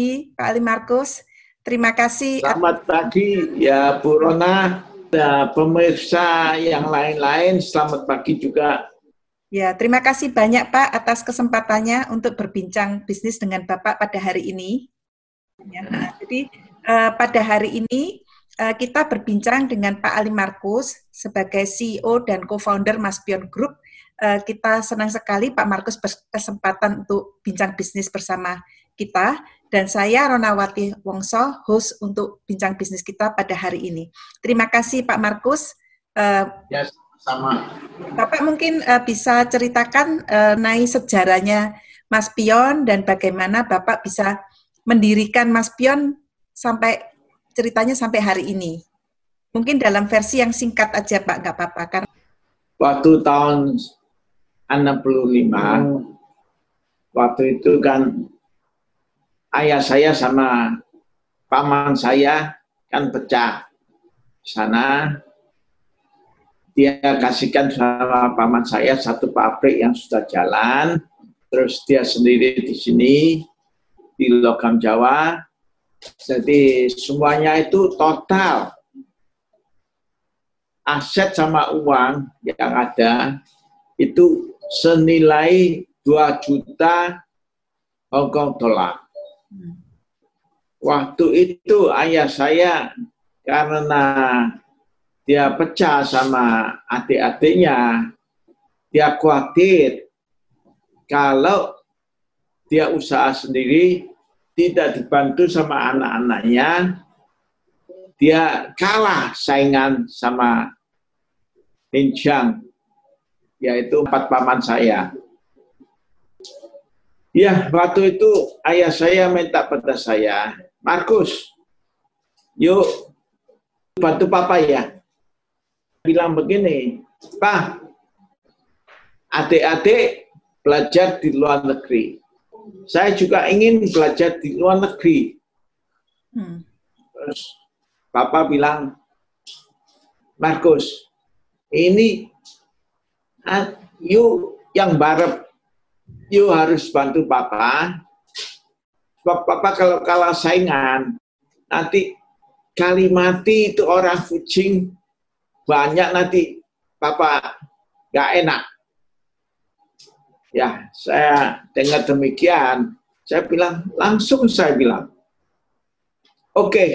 pagi Pak Ali Markus. Terima kasih. Selamat pagi ya Bu Rona dan pemirsa yang lain-lain. Selamat pagi juga. Ya, terima kasih banyak Pak atas kesempatannya untuk berbincang bisnis dengan Bapak pada hari ini. Ya, nah, jadi uh, pada hari ini uh, kita berbincang dengan Pak Ali Markus sebagai CEO dan co-founder Maspion Group. Uh, kita senang sekali Pak Markus berkesempatan untuk bincang bisnis bersama kita dan saya Ronawati Wongso, host untuk bincang bisnis kita pada hari ini. Terima kasih Pak Markus. Uh, ya, sama. Bapak mungkin uh, bisa ceritakan uh, naik sejarahnya Mas Pion dan bagaimana Bapak bisa mendirikan Mas Pion sampai ceritanya sampai hari ini. Mungkin dalam versi yang singkat aja Pak, nggak apa-apa. Karena... Waktu tahun 65, waktu itu kan ayah saya sama paman saya kan pecah sana. Dia kasihkan sama paman saya satu pabrik yang sudah jalan. Terus dia sendiri di sini di logam Jawa. Jadi semuanya itu total. Aset sama uang yang ada itu senilai 2 juta Hongkong dolar Waktu itu ayah saya karena dia pecah sama adik-adiknya, dia khawatir kalau dia usaha sendiri tidak dibantu sama anak-anaknya, dia kalah saingan sama Linjiang, yaitu empat paman saya. Ya, waktu itu ayah saya minta pada saya, Markus, yuk bantu papa ya. Bilang begini, Pak, adik-adik belajar di luar negeri. Saya juga ingin belajar di luar negeri. Hmm. Terus papa bilang, Markus, ini yuk yang barep you harus bantu papa. Sebab papa kalau kalah saingan, nanti kali mati itu orang kucing banyak nanti papa gak enak. Ya, saya dengar demikian, saya bilang, langsung saya bilang, oke, okay.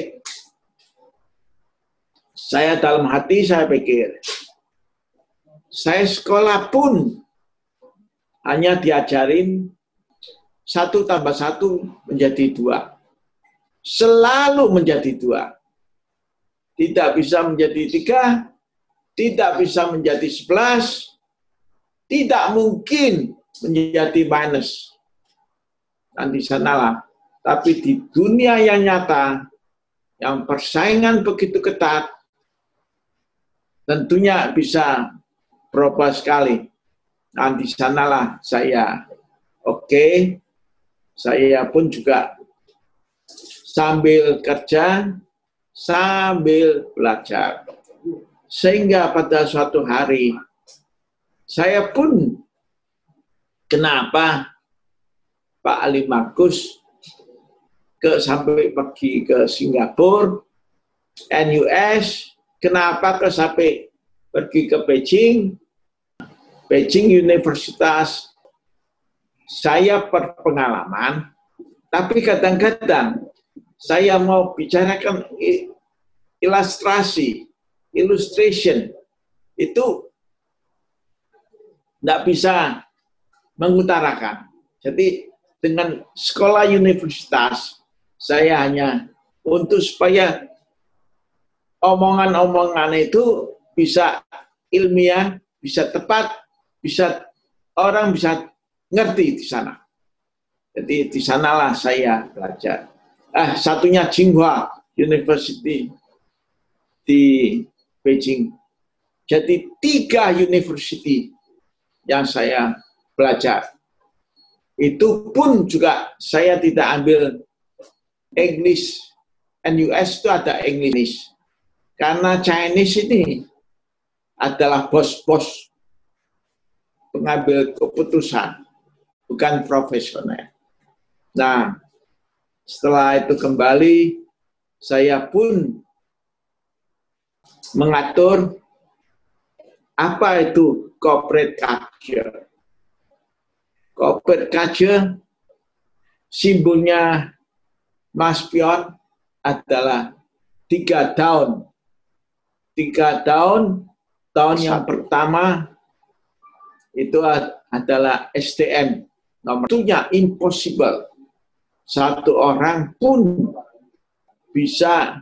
saya dalam hati saya pikir, saya sekolah pun hanya diajarin satu tambah satu menjadi dua. Selalu menjadi dua. Tidak bisa menjadi tiga, tidak bisa menjadi sebelas, tidak mungkin menjadi minus. Dan di sanalah. Tapi di dunia yang nyata, yang persaingan begitu ketat, tentunya bisa berubah sekali Nah, di sanalah saya oke, okay, saya pun juga sambil kerja, sambil belajar. Sehingga pada suatu hari, saya pun kenapa Pak Ali Markus ke sampai pergi ke Singapura, NUS, kenapa ke sampai pergi ke Beijing, Beijing Universitas, saya berpengalaman, tapi kadang-kadang saya mau bicarakan ilustrasi, illustration, itu tidak bisa mengutarakan. Jadi dengan sekolah universitas, saya hanya untuk supaya omongan-omongan itu bisa ilmiah, bisa tepat, bisa orang bisa ngerti di sana. Jadi di sanalah saya belajar. Ah, satunya Tsinghua University di Beijing. Jadi tiga university yang saya belajar. Itu pun juga saya tidak ambil English. NUS itu ada English. Karena Chinese ini adalah bos-bos pengambil keputusan, bukan profesional. Nah, Setelah itu kembali, saya pun mengatur apa itu corporate culture. Corporate culture simbolnya Mas Pion adalah tiga tahun. Tiga tahun, tahun yang pertama itu adalah STM. Nomor satunya impossible. Satu orang pun bisa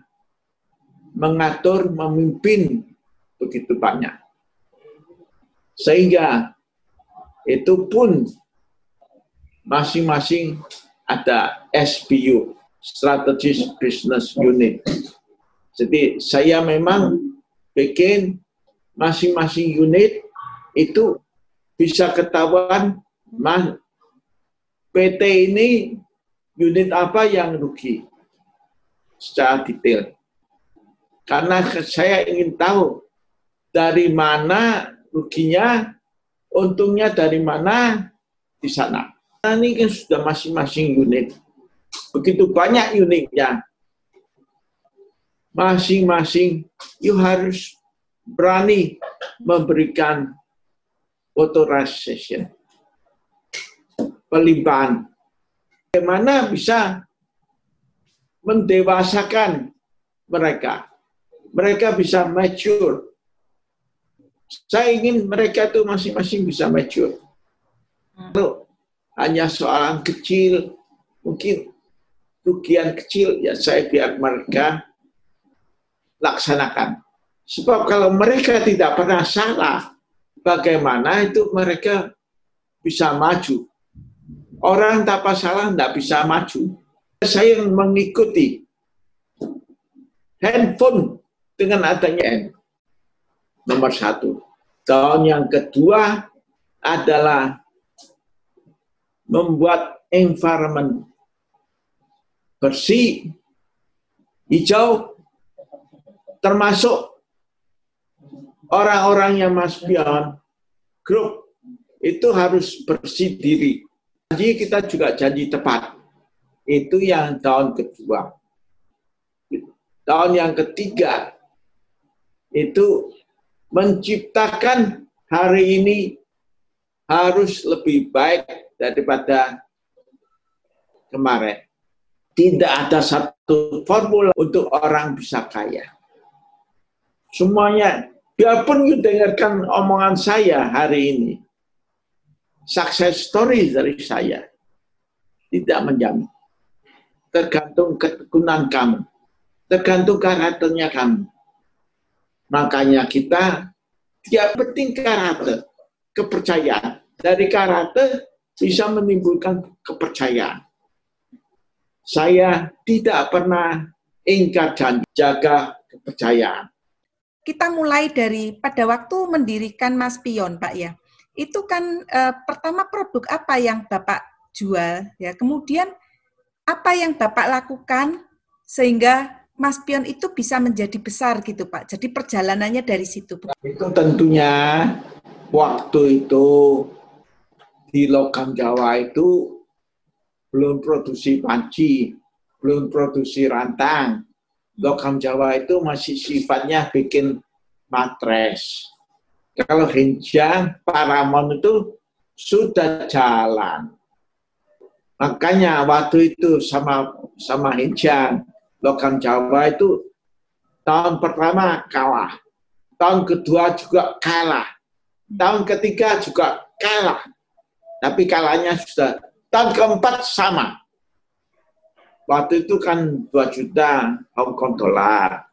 mengatur, memimpin begitu banyak. Sehingga itu pun masing-masing ada SBU, Strategic Business Unit. Jadi saya memang bikin masing-masing unit itu bisa ketahuan mas, PT ini unit apa yang rugi secara detail. Karena saya ingin tahu dari mana ruginya, untungnya dari mana di sana. Nah, ini kan sudah masing-masing unit. Begitu banyak unitnya. Masing-masing, you harus berani memberikan authorization. Pelimpahan. Bagaimana bisa mendewasakan mereka. Mereka bisa mature saya ingin mereka itu masing-masing bisa mature. Kalau hanya soalan kecil, mungkin rugian kecil, ya saya biar mereka laksanakan. Sebab kalau mereka tidak pernah salah, bagaimana itu mereka bisa maju? Orang tanpa salah tidak bisa maju. Saya mengikuti handphone dengan adanya nomor satu. Tahun yang kedua adalah membuat environment bersih, hijau, termasuk orang-orang yang Mas Pion grup itu harus bersih diri. Jadi kita juga janji tepat. Itu yang tahun kedua. Tahun yang ketiga itu menciptakan hari ini harus lebih baik daripada kemarin. Tidak ada satu formula untuk orang bisa kaya. Semuanya, biarpun you dengarkan omongan saya hari ini, success story dari saya, tidak menjamin. Tergantung ketekunan kamu, tergantung karakternya kamu. Makanya kita tiap penting karakter, kepercayaan. Dari karakter bisa menimbulkan kepercayaan. Saya tidak pernah ingkar janji, jaga kepercayaan. Kita mulai dari pada waktu mendirikan Mas Pion, Pak ya. Itu kan eh, pertama produk apa yang Bapak jual ya. Kemudian apa yang Bapak lakukan sehingga Mas Pion itu bisa menjadi besar gitu Pak. Jadi perjalanannya dari situ. Itu tentunya waktu itu di Lokam Jawa itu belum produksi panci, belum produksi rantang. Lokam Jawa itu masih sifatnya bikin matres. Kalau Hinjang, Paramon itu sudah jalan. Makanya waktu itu sama sama Hinjang, logam Jawa itu tahun pertama kalah, tahun kedua juga kalah, tahun ketiga juga kalah, tapi kalahnya sudah tahun keempat sama. Waktu itu kan 2 juta Hong Kong dolar.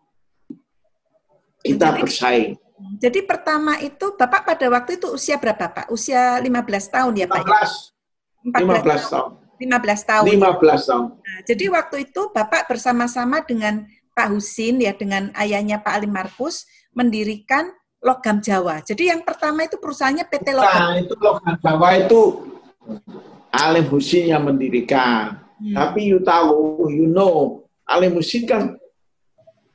Kita bersaing. Jadi pertama itu Bapak pada waktu itu usia berapa Pak? Usia 15 tahun ya Pak? 15. 15 tahun. 15 tahun. 15 tahun. Nah, jadi waktu itu Bapak bersama-sama dengan Pak Husin ya dengan ayahnya Pak Ali Markus mendirikan Logam Jawa. Jadi yang pertama itu perusahaannya PT Logam. Nah, itu Logam Jawa itu Alim Husin yang mendirikan. Hmm. Tapi you tahu, you know, Alim Husin kan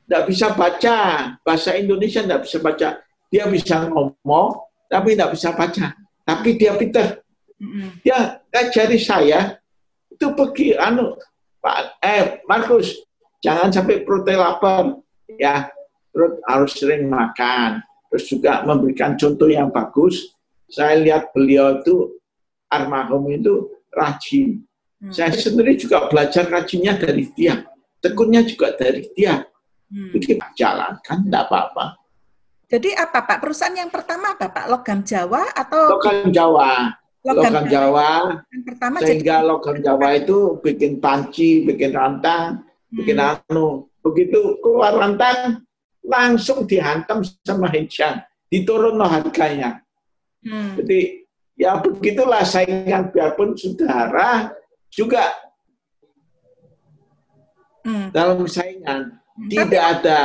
tidak bisa baca bahasa Indonesia, tidak bisa baca. Dia bisa ngomong, tapi tidak bisa baca. Tapi dia pintar. Hmm. Dia ngajari saya itu pergi anu Pak, eh Markus, jangan sampai perutnya lapar. Ya, perut harus sering makan. Terus juga memberikan contoh yang bagus. Saya lihat beliau itu, almarhum itu rajin. Hmm. Saya sendiri juga belajar rajinnya dari dia. Tekunnya juga dari dia. Hmm. Jadi jalankan, tidak apa-apa. Jadi apa Pak? Perusahaan yang pertama apa Pak? Logam Jawa atau? Logam Jawa. Logam, logam Jawa. Yang pertama sehingga jadi... logam Jawa itu bikin panci, bikin rantang, hmm. bikin anu. Begitu keluar rantang, langsung dihantam sama Hinchan. Diturun harganya. Hmm. Jadi ya begitulah saingan biarpun saudara juga hmm. dalam saingan hmm. tidak ada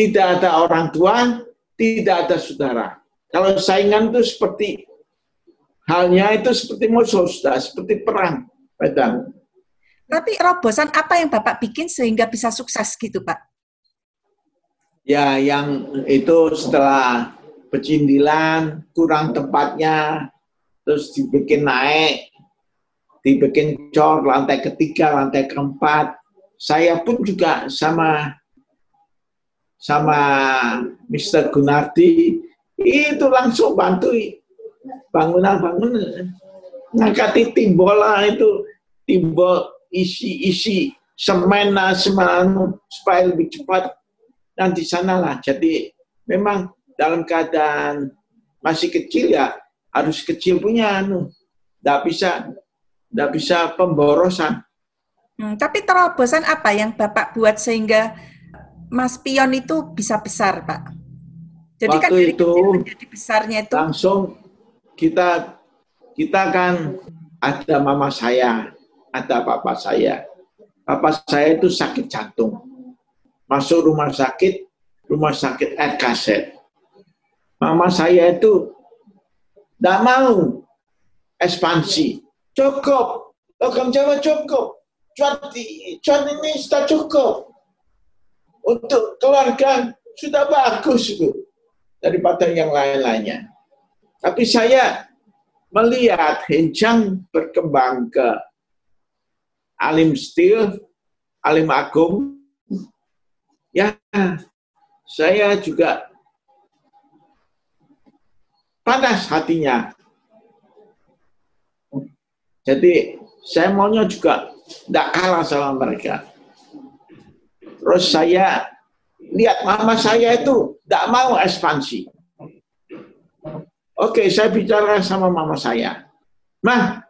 tidak ada orang tua, tidak ada saudara. Kalau saingan itu seperti halnya itu seperti musuh, sudah seperti perang, pedang. Tapi robosan apa yang Bapak bikin sehingga bisa sukses gitu, Pak? Ya, yang itu setelah pecindilan, kurang tempatnya, terus dibikin naik, dibikin cor lantai ketiga, lantai keempat. Saya pun juga sama sama Mr. Gunardi itu langsung bantu bangunan-bangunan ngangkati timbola itu timbol isi-isi semen semen supaya lebih cepat dan di sanalah jadi memang dalam keadaan masih kecil ya harus kecil punya anu tidak bisa tidak bisa pemborosan hmm, tapi terobosan apa yang bapak buat sehingga Mas Pion itu bisa besar, Pak? Jadi kan Waktu kan itu menjadi besarnya itu langsung kita kita kan ada mama saya, ada papa saya. Papa saya itu sakit jantung. Masuk rumah sakit, rumah sakit air kaset. Mama saya itu tidak mau ekspansi. Cukup. Logam Jawa cukup. Cuan, cuan ini sudah cukup untuk keluarga sudah bagus itu daripada yang lain-lainnya. Tapi saya melihat Hencang berkembang ke alim steel, alim agung, ya saya juga panas hatinya. Jadi saya maunya juga tidak kalah sama mereka. Terus saya lihat mama saya itu tidak mau ekspansi. Oke, saya bicara sama mama saya. Nah,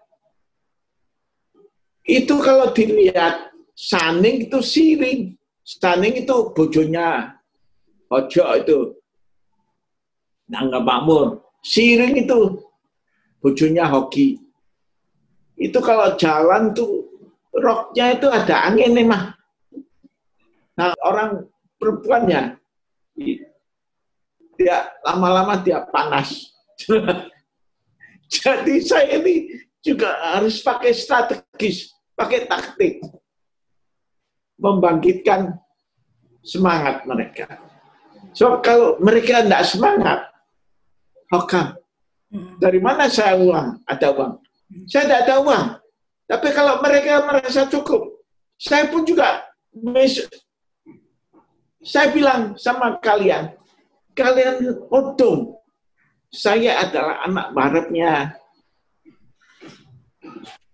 itu kalau dilihat Saning itu siring. Saning itu bojonya Ojo itu. Nangga Makmur. Siring itu bojonya Hoki. Itu kalau jalan tuh roknya itu ada angin nih mah. Nah, orang perempuannya dia lama-lama dia panas. Jadi saya ini juga harus pakai strategis, pakai taktik. Membangkitkan semangat mereka. So kalau mereka tidak semangat, how Dari mana saya uang? Ada uang. Saya tidak ada uang. Tapi kalau mereka merasa cukup, saya pun juga saya bilang sama kalian, kalian untung. Saya adalah anak baratnya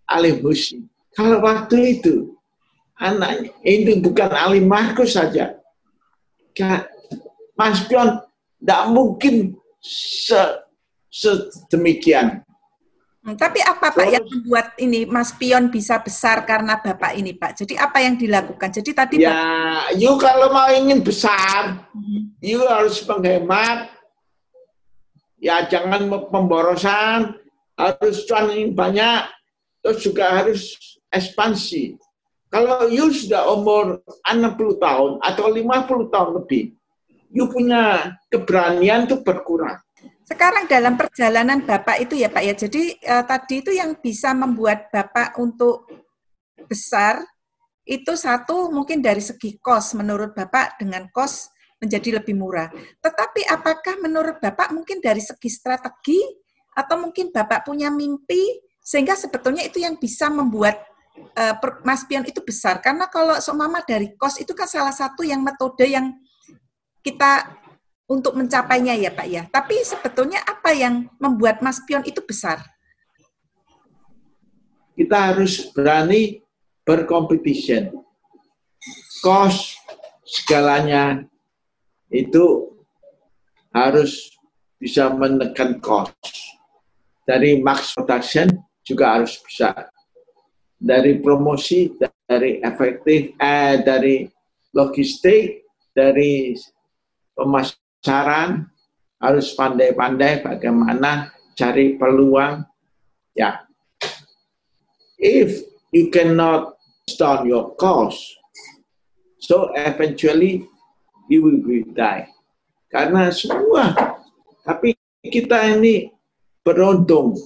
Ali Musi. Kalau waktu itu, anak ini bukan Ali Markus saja. Mas Pion tidak mungkin sedemikian. Hmm, tapi apa Pak yang membuat ini Mas Pion bisa besar karena Bapak ini Pak? Jadi apa yang dilakukan? Jadi tadi Ya, Bapak... you kalau mau ingin besar, hmm. you harus menghemat. Ya jangan pemborosan, harus cuanin banyak, terus juga harus ekspansi. Kalau you sudah umur 60 tahun atau 50 tahun lebih, you punya keberanian itu berkurang sekarang dalam perjalanan Bapak itu ya Pak ya, jadi eh, tadi itu yang bisa membuat Bapak untuk besar, itu satu mungkin dari segi kos menurut Bapak dengan kos menjadi lebih murah. Tetapi apakah menurut Bapak mungkin dari segi strategi atau mungkin Bapak punya mimpi sehingga sebetulnya itu yang bisa membuat uh, Mas Pion itu besar? Karena kalau seumpama dari kos itu kan salah satu yang metode yang kita untuk mencapainya ya Pak ya. Tapi sebetulnya apa yang membuat Mas Pion itu besar? Kita harus berani berkompetisi. Kos segalanya itu harus bisa menekan kos. Dari max production juga harus bisa. Dari promosi, dari efektif, eh, dari logistik, dari pemasaran, harus pandai-pandai bagaimana cari peluang. Ya, if you cannot start your cost, so eventually you will be die. Karena semua, tapi kita ini beruntung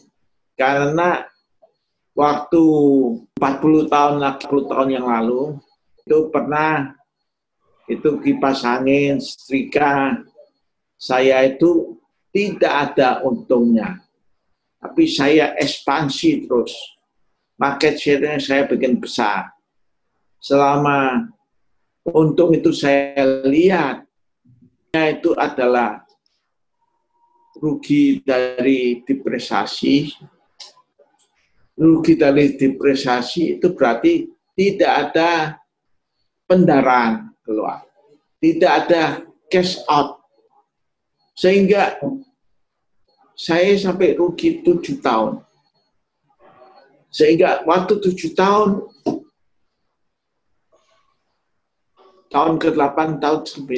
karena waktu 40 tahun, 40 tahun yang lalu itu pernah itu kipas angin, setrika, saya itu tidak ada untungnya. Tapi saya ekspansi terus. Market share-nya saya bikin besar. Selama untung itu saya lihat, itu adalah rugi dari depresiasi. Rugi dari depresiasi itu berarti tidak ada pendaraan keluar. Tidak ada cash out. Sehingga saya sampai rugi tujuh tahun. Sehingga waktu tujuh tahun, tahun ke-8, tahun ke-9,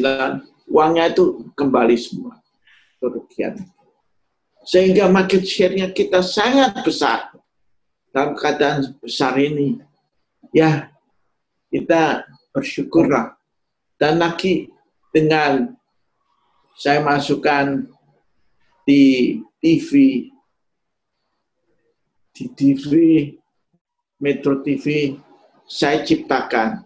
uangnya itu kembali semua kerugian. Sehingga market share-nya kita sangat besar. Dalam keadaan besar ini, ya kita bersyukurlah. Dan lagi dengan saya masukkan di TV, di TV, Metro TV, saya ciptakan.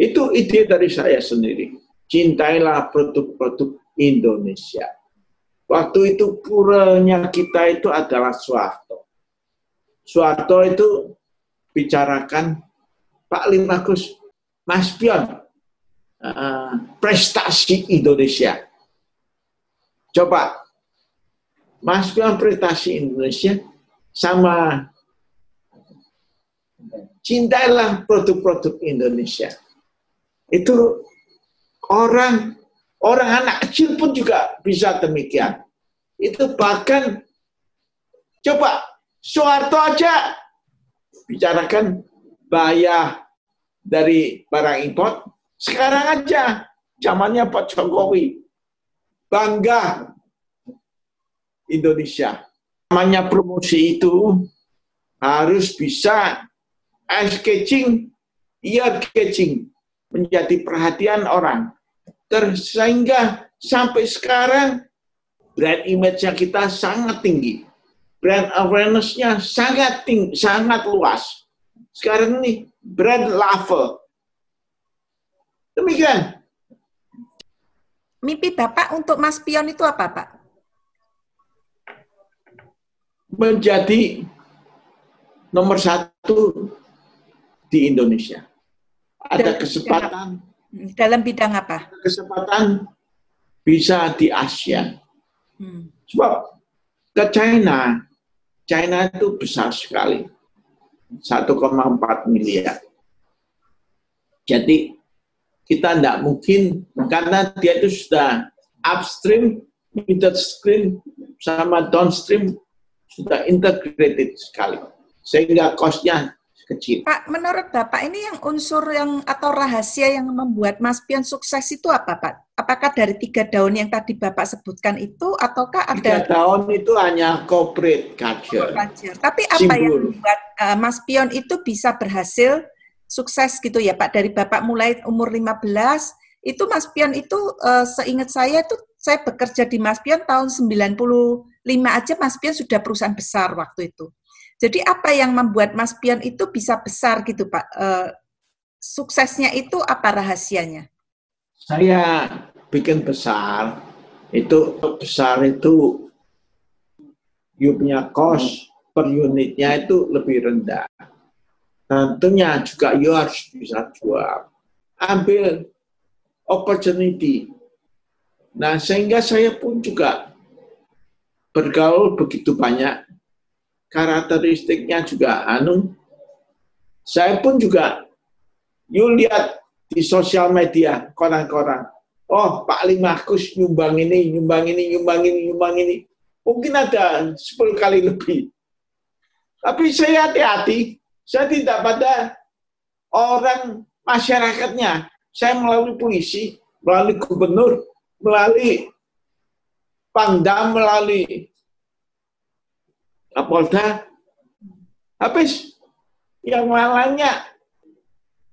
Itu ide dari saya sendiri. Cintailah produk-produk Indonesia. Waktu itu puranya kita itu adalah Soeharto. Soeharto itu bicarakan Pak Limakus, Mas Pion, uh, prestasi Indonesia. Coba, Mas Pion prestasi Indonesia sama cintailah produk-produk Indonesia. Itu orang Orang anak kecil pun juga bisa demikian. Itu bahkan, coba Soeharto aja bicarakan bahaya dari barang import. Sekarang aja, zamannya Pak Jokowi, bangga Indonesia. Namanya promosi itu harus bisa ice catching, ear catching, menjadi perhatian orang ter, sehingga sampai sekarang brand image-nya kita sangat tinggi. Brand awareness-nya sangat tinggi, sangat luas. Sekarang ini brand level. Demikian. Mimpi Bapak untuk Mas Pion itu apa, Pak? Menjadi nomor satu di Indonesia. Ada kesempatan dalam bidang apa? Kesempatan bisa di Asia. Hmm. Sebab ke China, China itu besar sekali. 1,4 miliar. Jadi kita tidak mungkin karena dia itu sudah upstream, midstream, sama downstream sudah integrated sekali. Sehingga cost-nya kecil. Pak, menurut Bapak ini yang unsur yang atau rahasia yang membuat Mas Pion sukses itu apa, Pak? Apakah dari tiga daun yang tadi Bapak sebutkan itu, ataukah ada... Tiga daun itu hanya corporate culture. culture. Tapi apa Simbol. yang membuat uh, Mas Pion itu bisa berhasil sukses gitu ya, Pak? Dari Bapak mulai umur 15, itu Mas Pion itu uh, seingat saya itu saya bekerja di Mas Pion tahun 95 aja Mas Pion sudah perusahaan besar waktu itu. Jadi apa yang membuat Mas Pion itu bisa besar gitu Pak? E, suksesnya itu apa rahasianya? Saya bikin besar, itu besar itu you punya cost per unitnya itu lebih rendah. Tentunya juga you harus bisa jual. Ambil opportunity. Nah, sehingga saya pun juga bergaul begitu banyak. Karakteristiknya juga anu. Saya pun juga, you lihat di sosial media, koran-koran. Oh, Pak Limakus nyumbang ini, nyumbang ini, nyumbang ini, nyumbang ini. Mungkin ada 10 kali lebih. Tapi saya hati-hati, saya tidak pada orang masyarakatnya. Saya melalui polisi, melalui gubernur, melalui pangdam, melalui Kapolda. Habis yang lainnya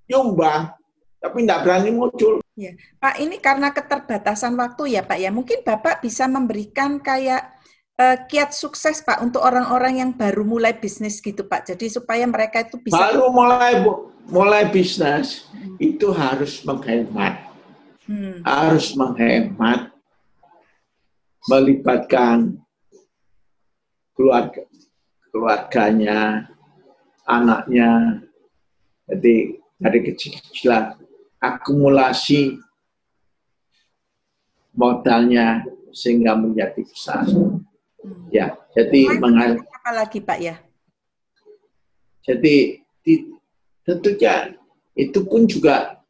nyumbang, tapi tidak berani muncul. Ya. Pak, ini karena keterbatasan waktu ya Pak ya, mungkin Bapak bisa memberikan kayak uh, kiat sukses Pak untuk orang-orang yang baru mulai bisnis gitu Pak. Jadi supaya mereka itu bisa baru mulai mulai bisnis hmm. itu harus menghemat. Hmm. Harus menghemat melibatkan keluarga keluarganya, anaknya. Jadi dari kecil-kecilan akumulasi modalnya sehingga menjadi besar. Ya, jadi mengal apa lagi Pak ya? Jadi di, tentunya itu pun juga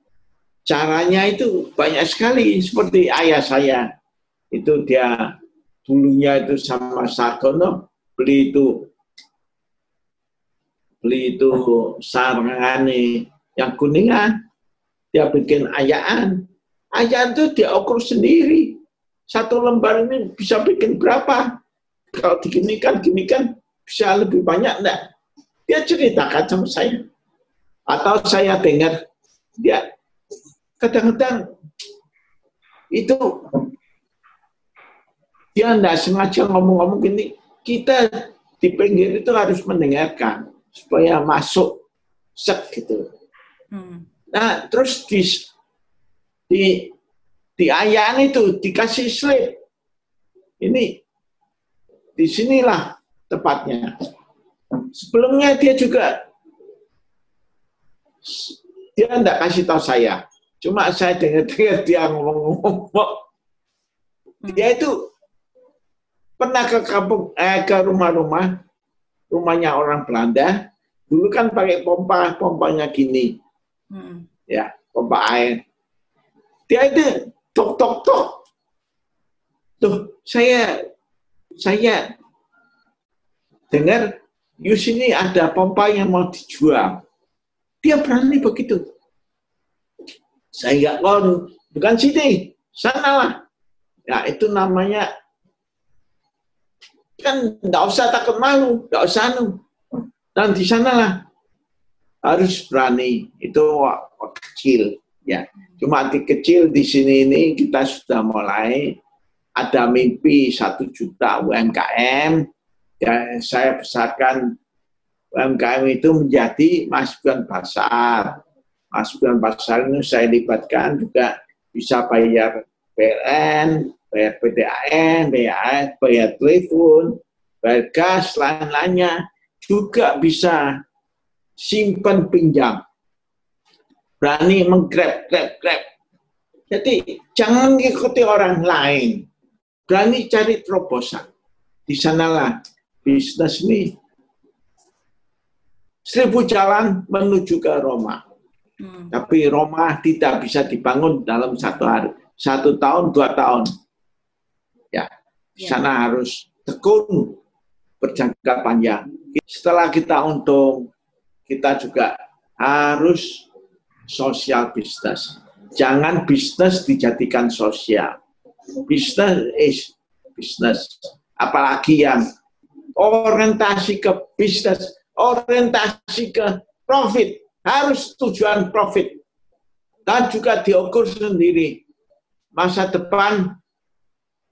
caranya itu banyak sekali. Seperti ayah saya itu dia dulunya itu sama Sarkono beli itu beli itu sarangan yang kuningan. Dia bikin ayaan. Ayaan itu dia ukur sendiri. Satu lembar ini bisa bikin berapa kalau diginikan, ginikan bisa lebih banyak enggak? Dia ceritakan sama saya. Atau saya dengar dia kadang-kadang itu dia enggak sengaja ngomong-ngomong gini, kita di pinggir itu harus mendengarkan supaya masuk sek gitu. Hmm. Nah, terus di di di itu dikasih slip. Ini di sinilah tepatnya. Sebelumnya dia juga dia tidak kasih tahu saya. Cuma saya dengar-dengar dia ngomong-ngomong. Dia itu pernah ke kampung eh, ke rumah-rumah rumahnya orang Belanda. Dulu kan pakai pompa, pompanya gini. Hmm. Ya, pompa air. Dia itu tok tok tok. Tuh, saya saya dengar Yus ini ada pompa yang mau dijual. Dia berani begitu. Saya nggak mau, bukan sini, sana lah. Ya itu namanya kan nggak usah takut malu, nggak usah anu. Dan di sana lah harus berani. Itu kecil, ya. Cuma di kecil di sini ini kita sudah mulai ada mimpi satu juta UMKM, ya saya besarkan UMKM itu menjadi masukan pasar. Masukan pasar ini saya libatkan juga bisa bayar PLN, bayar PDAM, bayar, bayar telepon, bayar gas, lain-lainnya. Juga bisa simpan pinjam. Berani menggrab, grab, grab. Jadi jangan ikuti orang lain berani cari terobosan. Di sanalah bisnis ini seribu jalan menuju ke Roma. Hmm. Tapi Roma tidak bisa dibangun dalam satu hari, satu tahun, dua tahun. Ya, di ya. sana harus tekun berjangka panjang. Setelah kita untung, kita juga harus sosial bisnis. Jangan bisnis dijadikan sosial Bisnis is bisnis. Apalagi yang orientasi ke bisnis, orientasi ke profit, harus tujuan profit. Dan juga diukur sendiri. Masa depan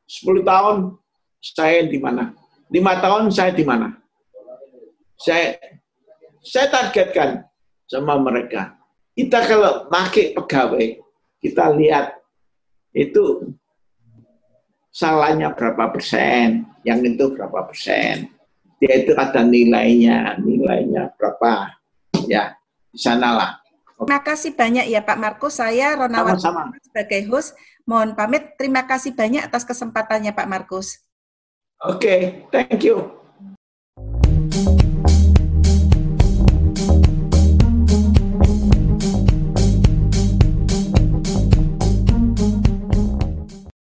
10 tahun saya di mana? 5 tahun saya di mana? Saya saya targetkan sama mereka. Kita kalau pakai pegawai, kita lihat itu salahnya berapa persen, yang itu berapa persen. Dia itu ada nilainya, nilainya berapa. Ya, di sanalah. Terima kasih banyak ya Pak Markus. Saya Ronawati sebagai host. Mohon pamit. Terima kasih banyak atas kesempatannya Pak Markus. Oke, okay, thank you.